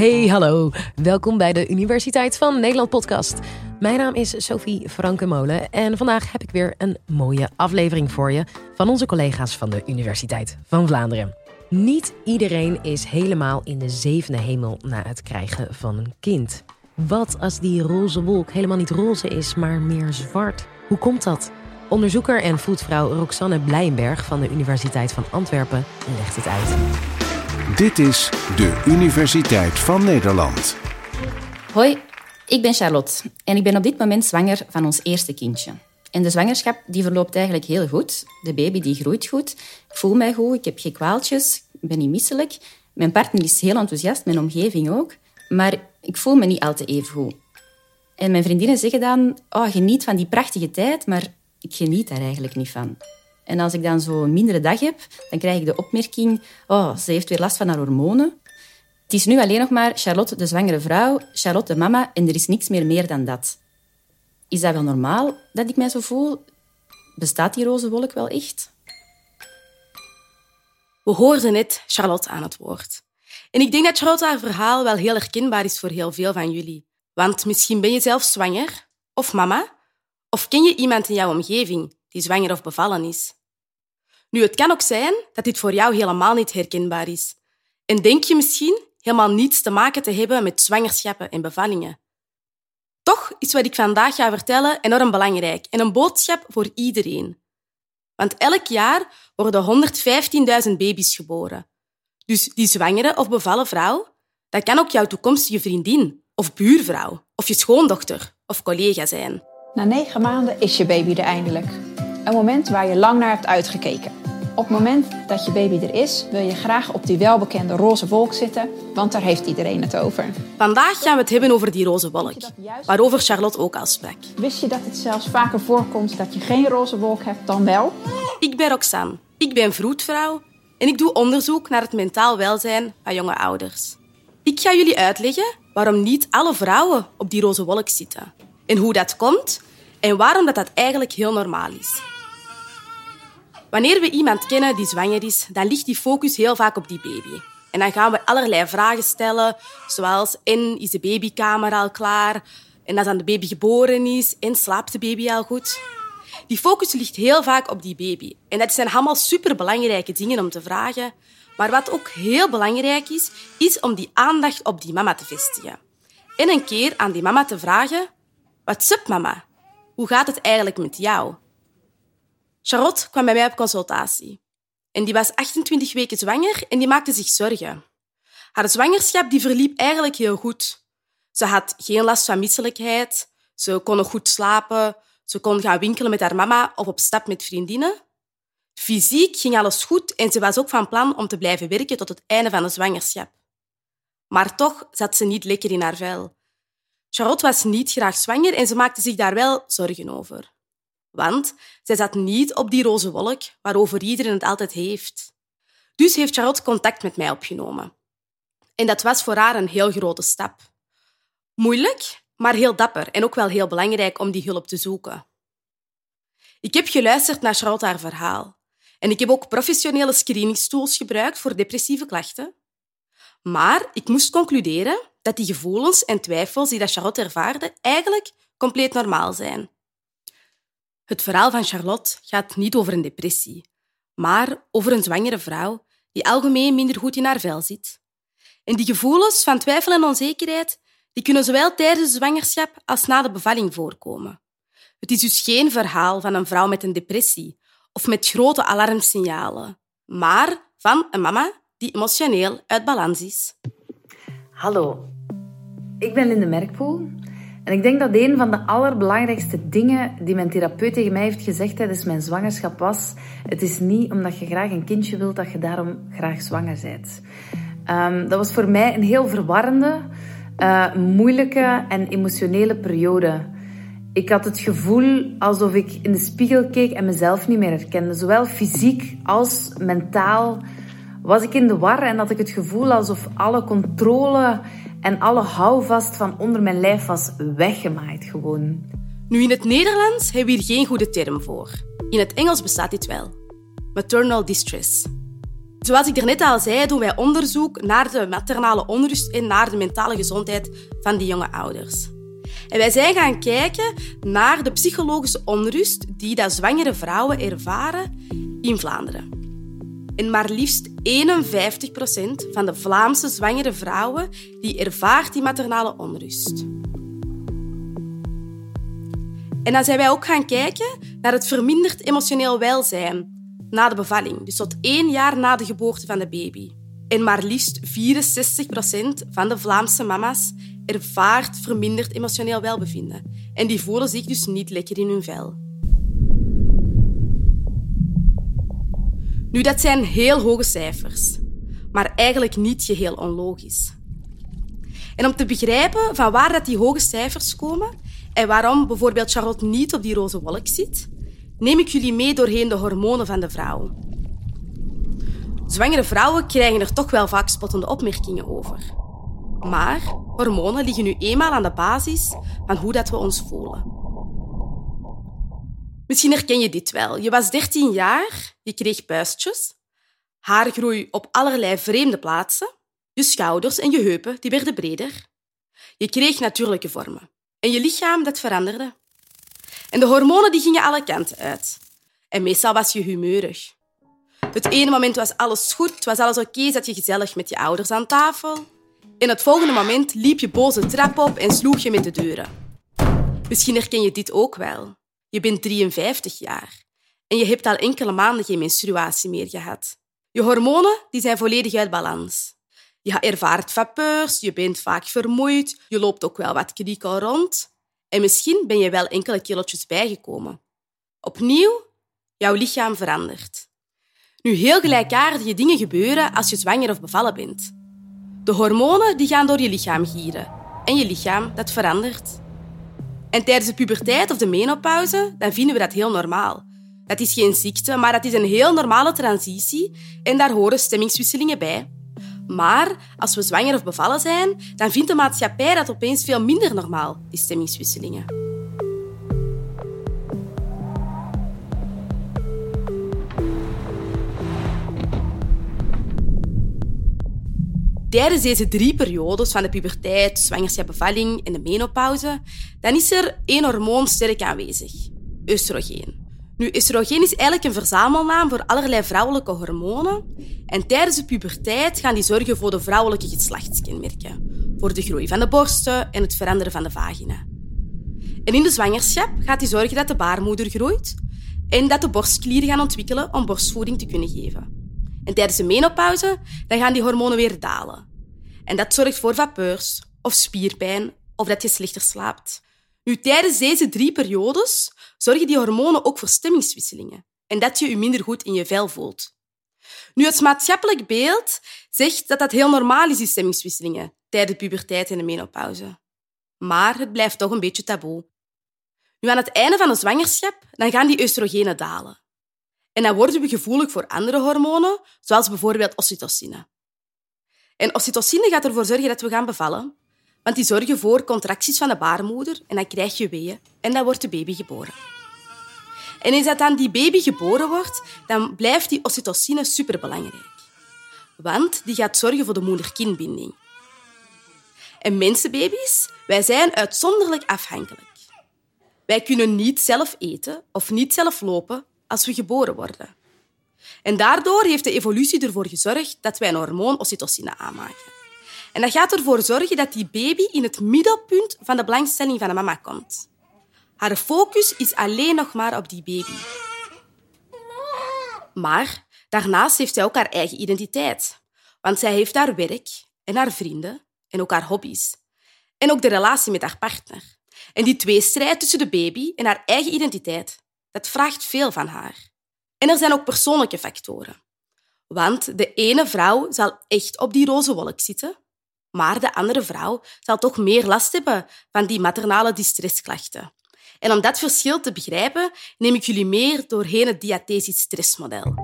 Hey, hallo. Welkom bij de Universiteit van Nederland podcast. Mijn naam is Sophie Frankenmolen en vandaag heb ik weer een mooie aflevering voor je van onze collega's van de Universiteit van Vlaanderen. Niet iedereen is helemaal in de zevende hemel na het krijgen van een kind. Wat als die roze wolk helemaal niet roze is, maar meer zwart? Hoe komt dat? Onderzoeker en voetvrouw Roxanne Blijenberg van de Universiteit van Antwerpen legt het uit. Dit is de Universiteit van Nederland. Hoi, ik ben Charlotte en ik ben op dit moment zwanger van ons eerste kindje. En de zwangerschap die verloopt eigenlijk heel goed. De baby die groeit goed. Ik voel mij goed, ik heb geen kwaaltjes, ik ben niet misselijk. Mijn partner is heel enthousiast, mijn omgeving ook. Maar ik voel me niet altijd even goed. En mijn vriendinnen zeggen dan, oh, geniet van die prachtige tijd, maar ik geniet daar eigenlijk niet van. En als ik dan zo een mindere dag heb, dan krijg ik de opmerking, oh, ze heeft weer last van haar hormonen. Het is nu alleen nog maar Charlotte de zwangere vrouw, Charlotte de mama en er is niks meer meer dan dat. Is dat wel normaal dat ik mij zo voel? Bestaat die roze wolk wel echt? We hoorden net Charlotte aan het woord. En ik denk dat Charlotte haar verhaal wel heel herkenbaar is voor heel veel van jullie. Want misschien ben je zelf zwanger, of mama, of ken je iemand in jouw omgeving die zwanger of bevallen is. Nu, het kan ook zijn dat dit voor jou helemaal niet herkenbaar is. En denk je misschien helemaal niets te maken te hebben met zwangerschappen en bevallingen. Toch is wat ik vandaag ga vertellen enorm belangrijk en een boodschap voor iedereen. Want elk jaar worden 115.000 baby's geboren. Dus die zwangere of bevallen vrouw, dat kan ook jouw toekomstige vriendin of buurvrouw of je schoondochter of collega zijn. Na negen maanden is je baby er eindelijk. Een moment waar je lang naar hebt uitgekeken. Op het moment dat je baby er is, wil je graag op die welbekende roze wolk zitten, want daar heeft iedereen het over. Vandaag gaan we het hebben over die roze wolk, waarover Charlotte ook al sprak. Wist je dat het zelfs vaker voorkomt dat je geen roze wolk hebt dan wel? Ik ben Roxanne, ik ben vroedvrouw en ik doe onderzoek naar het mentaal welzijn van jonge ouders. Ik ga jullie uitleggen waarom niet alle vrouwen op die roze wolk zitten en hoe dat komt en waarom dat, dat eigenlijk heel normaal is. Wanneer we iemand kennen die zwanger is, dan ligt die focus heel vaak op die baby. En dan gaan we allerlei vragen stellen, zoals en is de babykamer al klaar? En als dan de baby geboren is, en slaapt de baby al goed? Die focus ligt heel vaak op die baby. En dat zijn allemaal superbelangrijke dingen om te vragen. Maar wat ook heel belangrijk is, is om die aandacht op die mama te vestigen. En een keer aan die mama te vragen, what's up mama? Hoe gaat het eigenlijk met jou? Charlotte kwam bij mij op consultatie. En die was 28 weken zwanger en die maakte zich zorgen. Haar zwangerschap die verliep eigenlijk heel goed. Ze had geen last van misselijkheid, ze kon nog goed slapen, ze kon gaan winkelen met haar mama of op stap met vriendinnen. Fysiek ging alles goed en ze was ook van plan om te blijven werken tot het einde van de zwangerschap. Maar toch zat ze niet lekker in haar vel. Charlotte was niet graag zwanger en ze maakte zich daar wel zorgen over. Want zij zat niet op die roze wolk waarover iedereen het altijd heeft. Dus heeft Charlotte contact met mij opgenomen. En dat was voor haar een heel grote stap. Moeilijk, maar heel dapper en ook wel heel belangrijk om die hulp te zoeken. Ik heb geluisterd naar Charlotte haar verhaal. En ik heb ook professionele screeningstools gebruikt voor depressieve klachten. Maar ik moest concluderen dat die gevoelens en twijfels die dat Charlotte ervaarde eigenlijk compleet normaal zijn. Het verhaal van Charlotte gaat niet over een depressie, maar over een zwangere vrouw die algemeen minder goed in haar vel zit. En die gevoelens van twijfel en onzekerheid die kunnen zowel tijdens de zwangerschap als na de bevalling voorkomen. Het is dus geen verhaal van een vrouw met een depressie of met grote alarmsignalen, maar van een mama die emotioneel uit balans is. Hallo, ik ben Linde Merkpoel en ik denk dat een van de allerbelangrijkste dingen die mijn therapeut tegen mij heeft gezegd tijdens mijn zwangerschap was: het is niet omdat je graag een kindje wilt dat je daarom graag zwanger bent. Um, dat was voor mij een heel verwarrende, uh, moeilijke en emotionele periode. Ik had het gevoel alsof ik in de spiegel keek en mezelf niet meer herkende, zowel fysiek als mentaal was ik in de war en had ik het gevoel alsof alle controle en alle houvast van onder mijn lijf was weggemaaid gewoon. Nu, in het Nederlands hebben we hier geen goede term voor. In het Engels bestaat dit wel. Maternal distress. Zoals ik net al zei, doen wij onderzoek naar de maternale onrust en naar de mentale gezondheid van die jonge ouders. En wij zijn gaan kijken naar de psychologische onrust die dat zwangere vrouwen ervaren in Vlaanderen. En maar liefst 51% van de Vlaamse zwangere vrouwen die ervaart die maternale onrust. En dan zijn wij ook gaan kijken naar het verminderd emotioneel welzijn na de bevalling, dus tot één jaar na de geboorte van de baby. En maar liefst 64% van de Vlaamse mama's ervaart verminderd emotioneel welbevinden. En die voelen zich dus niet lekker in hun vel. Nu, dat zijn heel hoge cijfers, maar eigenlijk niet geheel onlogisch. En om te begrijpen van waar dat die hoge cijfers komen en waarom bijvoorbeeld Charlotte niet op die roze wolk zit, neem ik jullie mee doorheen de hormonen van de vrouw. Zwangere vrouwen krijgen er toch wel vaak spottende opmerkingen over. Maar hormonen liggen nu eenmaal aan de basis van hoe dat we ons voelen. Misschien herken je dit wel. Je was 13 jaar, je kreeg puistjes, haargroei op allerlei vreemde plaatsen, je schouders en je heupen die werden breder. Je kreeg natuurlijke vormen en je lichaam dat veranderde. En de hormonen die gingen alle kanten uit. En meestal was je humeurig. Het ene moment was alles goed, was alles oké, zat je gezellig met je ouders aan tafel. En het volgende moment liep je boze trap op en sloeg je met de deuren. Misschien herken je dit ook wel. Je bent 53 jaar en je hebt al enkele maanden geen menstruatie meer gehad. Je hormonen die zijn volledig uit balans. Je ervaart vapeurs, je bent vaak vermoeid, je loopt ook wel wat kriekel rond. En misschien ben je wel enkele kilo's bijgekomen. Opnieuw, jouw lichaam verandert. Nu, heel gelijkaardige dingen gebeuren als je zwanger of bevallen bent. De hormonen die gaan door je lichaam gieren. En je lichaam, dat verandert. En tijdens de puberteit of de menopauze, dan vinden we dat heel normaal. Dat is geen ziekte, maar dat is een heel normale transitie en daar horen stemmingswisselingen bij. Maar als we zwanger of bevallen zijn, dan vindt de maatschappij dat opeens veel minder normaal, die stemmingswisselingen. Tijdens deze drie periodes van de puberteit, zwangerschap, bevalling en de menopauze, dan is er één hormoon sterk aanwezig: oestrogeen. Nu, oestrogeen is eigenlijk een verzamelnaam voor allerlei vrouwelijke hormonen. En tijdens de puberteit gaan die zorgen voor de vrouwelijke geslachtskenmerken. Voor de groei van de borsten en het veranderen van de vagina. En in de zwangerschap gaat die zorgen dat de baarmoeder groeit en dat de borstklieren gaan ontwikkelen om borstvoeding te kunnen geven. En tijdens de menopauze dan gaan die hormonen weer dalen. En dat zorgt voor vapeurs of spierpijn of dat je slechter slaapt. Nu, tijdens deze drie periodes zorgen die hormonen ook voor stemmingswisselingen en dat je je minder goed in je vel voelt. Nu, het maatschappelijk beeld zegt dat dat heel normaal is, die stemmingswisselingen, tijdens de puberteit en de menopauze. Maar het blijft toch een beetje taboe. Nu, aan het einde van de zwangerschap dan gaan die oestrogenen dalen. En dan worden we gevoelig voor andere hormonen, zoals bijvoorbeeld oxytocine. En oxytocine gaat ervoor zorgen dat we gaan bevallen, want die zorgen voor contracties van de baarmoeder en dan krijg je weeën en dan wordt de baby geboren. En als dan die baby geboren wordt, dan blijft die oxytocine superbelangrijk. Want die gaat zorgen voor de moeder-kindbinding. En mensenbaby's, wij zijn uitzonderlijk afhankelijk. Wij kunnen niet zelf eten of niet zelf lopen als we geboren worden. En daardoor heeft de evolutie ervoor gezorgd dat wij een hormoon oxytocine aanmaken. En dat gaat ervoor zorgen dat die baby in het middelpunt van de belangstelling van de mama komt. Haar focus is alleen nog maar op die baby. Maar daarnaast heeft zij ook haar eigen identiteit. Want zij heeft haar werk en haar vrienden en ook haar hobby's. En ook de relatie met haar partner. En die tweestrijd tussen de baby en haar eigen identiteit, dat vraagt veel van haar. En er zijn ook persoonlijke factoren. Want de ene vrouw zal echt op die roze wolk zitten maar de andere vrouw zal toch meer last hebben van die maternale distressklachten. En om dat verschil te begrijpen, neem ik jullie meer doorheen het diathesisch stressmodel.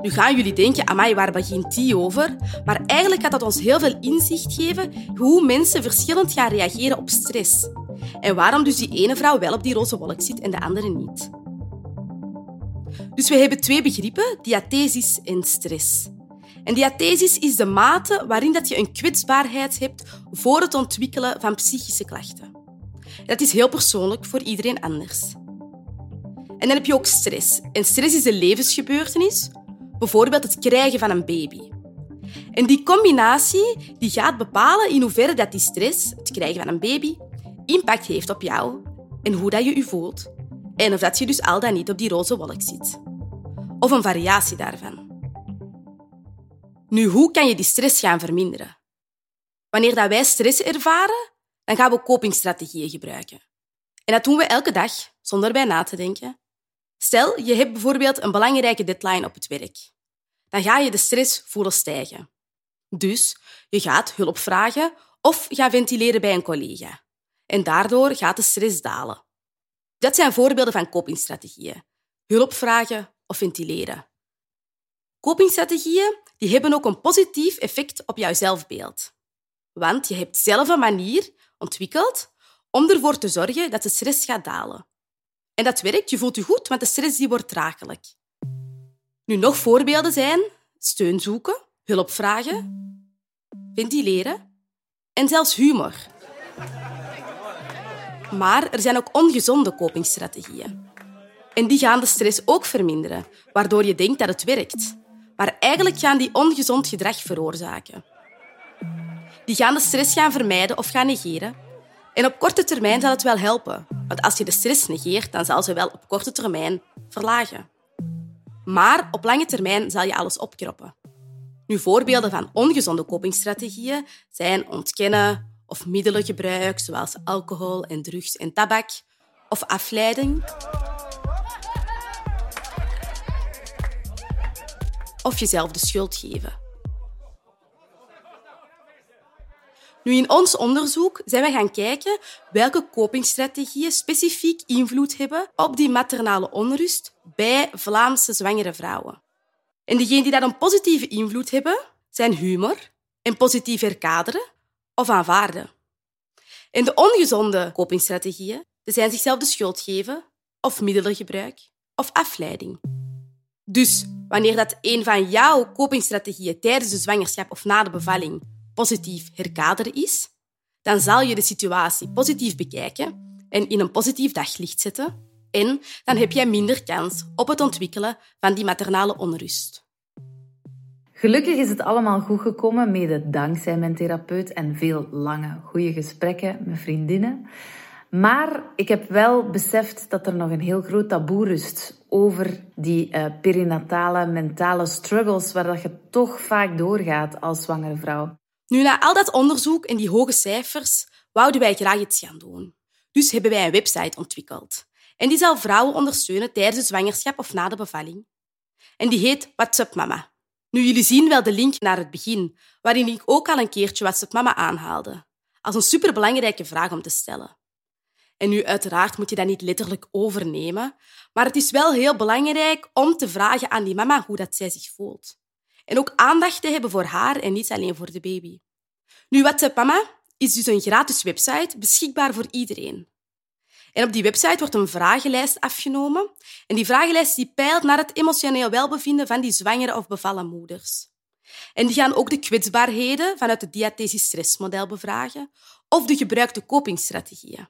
Nu gaan jullie denken, amai, waar begint die over? Maar eigenlijk gaat dat ons heel veel inzicht geven hoe mensen verschillend gaan reageren op stress. En waarom dus die ene vrouw wel op die roze wolk zit en de andere niet. Dus we hebben twee begrippen, diathesis en stress. En diathesis is de mate waarin dat je een kwetsbaarheid hebt voor het ontwikkelen van psychische klachten. Dat is heel persoonlijk voor iedereen anders. En dan heb je ook stress. En stress is een levensgebeurtenis, bijvoorbeeld het krijgen van een baby. En die combinatie die gaat bepalen in hoeverre dat die stress, het krijgen van een baby, impact heeft op jou en hoe dat je je voelt. En of dat je dus al dan niet op die roze wolk zit. Of een variatie daarvan. Nu, hoe kan je die stress gaan verminderen? Wanneer dat wij stress ervaren, dan gaan we copingstrategieën gebruiken. En dat doen we elke dag, zonder bij na te denken. Stel, je hebt bijvoorbeeld een belangrijke deadline op het werk. Dan ga je de stress voelen stijgen. Dus je gaat hulp vragen of ga ventileren bij een collega. En daardoor gaat de stress dalen. Dat zijn voorbeelden van copingstrategieën. Hulp vragen of ventileren. Copingstrategieën die hebben ook een positief effect op jouw zelfbeeld. Want je hebt zelf een manier ontwikkeld om ervoor te zorgen dat de stress gaat dalen. En dat werkt, je voelt je goed, want de stress die wordt draaglijk. Nu, nog voorbeelden zijn steun zoeken, hulp vragen, ventileren en zelfs humor. Maar er zijn ook ongezonde copingstrategieën. En die gaan de stress ook verminderen, waardoor je denkt dat het werkt. Maar eigenlijk gaan die ongezond gedrag veroorzaken. Die gaan de stress gaan vermijden of gaan negeren. En op korte termijn zal het wel helpen, want als je de stress negeert, dan zal ze wel op korte termijn verlagen. Maar op lange termijn zal je alles opkroppen. Nu, voorbeelden van ongezonde copingstrategieën zijn ontkennen of middelengebruik, zoals alcohol en drugs en tabak, of afleiding. Of jezelf de schuld geven. Nu, in ons onderzoek zijn we gaan kijken welke copingstrategieën specifiek invloed hebben op die maternale onrust bij Vlaamse zwangere vrouwen. En diegenen die daar een positieve invloed hebben, zijn humor en positief herkaderen of aanvaarden. En de ongezonde copingstrategieën zijn zichzelf de schuld geven of middelengebruik of afleiding. Dus wanneer dat een van jouw copingstrategieën tijdens de zwangerschap of na de bevalling positief herkaderen is, dan zal je de situatie positief bekijken en in een positief daglicht zetten. En dan heb jij minder kans op het ontwikkelen van die maternale onrust. Gelukkig is het allemaal goed gekomen, mede dankzij mijn therapeut en veel lange, goede gesprekken met vriendinnen. Maar ik heb wel beseft dat er nog een heel groot taboe rust over die uh, perinatale mentale struggles waar dat je toch vaak doorgaat als zwangere vrouw. Nu, na al dat onderzoek en die hoge cijfers, wouden wij graag iets gaan doen. Dus hebben wij een website ontwikkeld. En die zal vrouwen ondersteunen tijdens de zwangerschap of na de bevalling. En die heet WhatsApp Mama. Nu, jullie zien wel de link naar het begin, waarin ik ook al een keertje WhatsApp Mama aanhaalde. Als een superbelangrijke vraag om te stellen. En nu, uiteraard moet je dat niet letterlijk overnemen, maar het is wel heel belangrijk om te vragen aan die mama hoe dat zij zich voelt. En ook aandacht te hebben voor haar en niet alleen voor de baby. Nu, WhatsApp Mama is dus een gratis website beschikbaar voor iedereen. En op die website wordt een vragenlijst afgenomen. En die vragenlijst die peilt naar het emotioneel welbevinden van die zwangere of bevallen moeders. En die gaan ook de kwetsbaarheden vanuit het diathesis-stressmodel bevragen of de gebruikte copingstrategieën.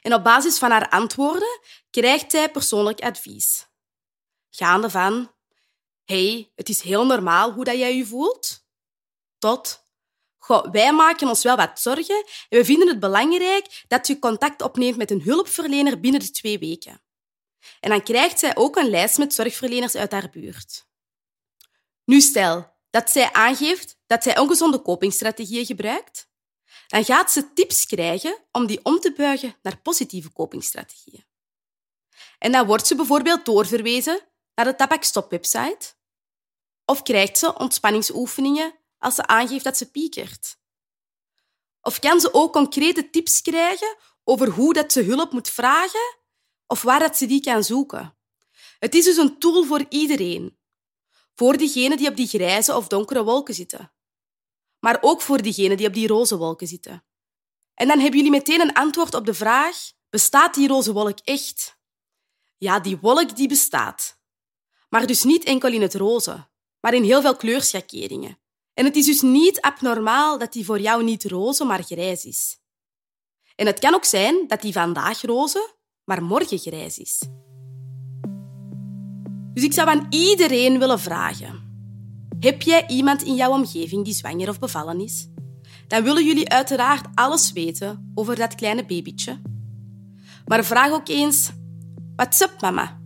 En op basis van haar antwoorden krijgt zij persoonlijk advies. Gaande van hey, het is heel normaal hoe dat jij je voelt, tot Wij maken ons wel wat zorgen en we vinden het belangrijk dat je contact opneemt met een hulpverlener binnen de twee weken. En dan krijgt zij ook een lijst met zorgverleners uit haar buurt. Nu stel dat zij aangeeft dat zij ongezonde copingstrategieën gebruikt, dan gaat ze tips krijgen om die om te buigen naar positieve copingstrategieën. En dan wordt ze bijvoorbeeld doorverwezen naar de tabakstop-website of krijgt ze ontspanningsoefeningen als ze aangeeft dat ze piekert? Of kan ze ook concrete tips krijgen over hoe dat ze hulp moet vragen of waar dat ze die kan zoeken? Het is dus een tool voor iedereen. Voor diegenen die op die grijze of donkere wolken zitten. Maar ook voor diegenen die op die roze wolken zitten. En dan hebben jullie meteen een antwoord op de vraag: bestaat die roze wolk echt? Ja, die wolk die bestaat. Maar dus niet enkel in het roze, maar in heel veel kleurschakeringen. En het is dus niet abnormaal dat die voor jou niet roze, maar grijs is. En het kan ook zijn dat die vandaag roze, maar morgen grijs is. Dus ik zou aan iedereen willen vragen: heb jij iemand in jouw omgeving die zwanger of bevallen is? Dan willen jullie uiteraard alles weten over dat kleine babytje. Maar vraag ook eens: what's up, mama?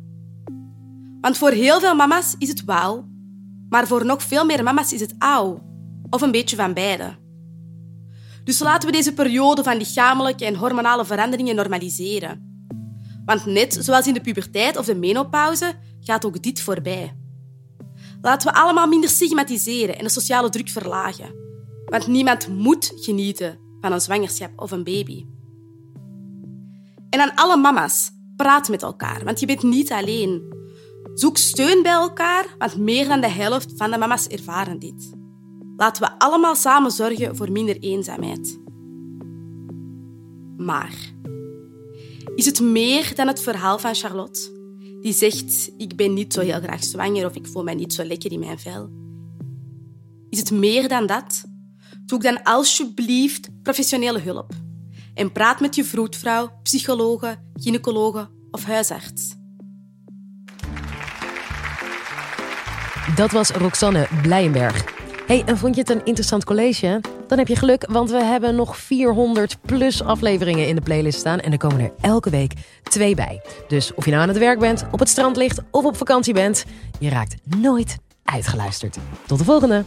Want voor heel veel mama's is het wauw, maar voor nog veel meer mama's is het auw, of een beetje van beide. Dus laten we deze periode van lichamelijke en hormonale veranderingen normaliseren. Want net zoals in de puberteit of de menopauze gaat ook dit voorbij. Laten we allemaal minder stigmatiseren en de sociale druk verlagen. Want niemand moet genieten van een zwangerschap of een baby. En aan alle mama's, praat met elkaar, want je bent niet alleen. Zoek steun bij elkaar, want meer dan de helft van de mama's ervaren dit. Laten we allemaal samen zorgen voor minder eenzaamheid. Maar is het meer dan het verhaal van Charlotte? Die zegt, ik ben niet zo heel graag zwanger of ik voel mij niet zo lekker in mijn vel. Is het meer dan dat? Zoek dan alsjeblieft professionele hulp. En praat met je vroedvrouw, psychologe, gynaecologe of huisarts. Dat was Roxanne Blijenberg. Hey, en vond je het een interessant college? Dan heb je geluk, want we hebben nog 400 plus afleveringen in de playlist staan. En er komen er elke week twee bij. Dus of je nou aan het werk bent, op het strand ligt of op vakantie bent, je raakt nooit uitgeluisterd. Tot de volgende!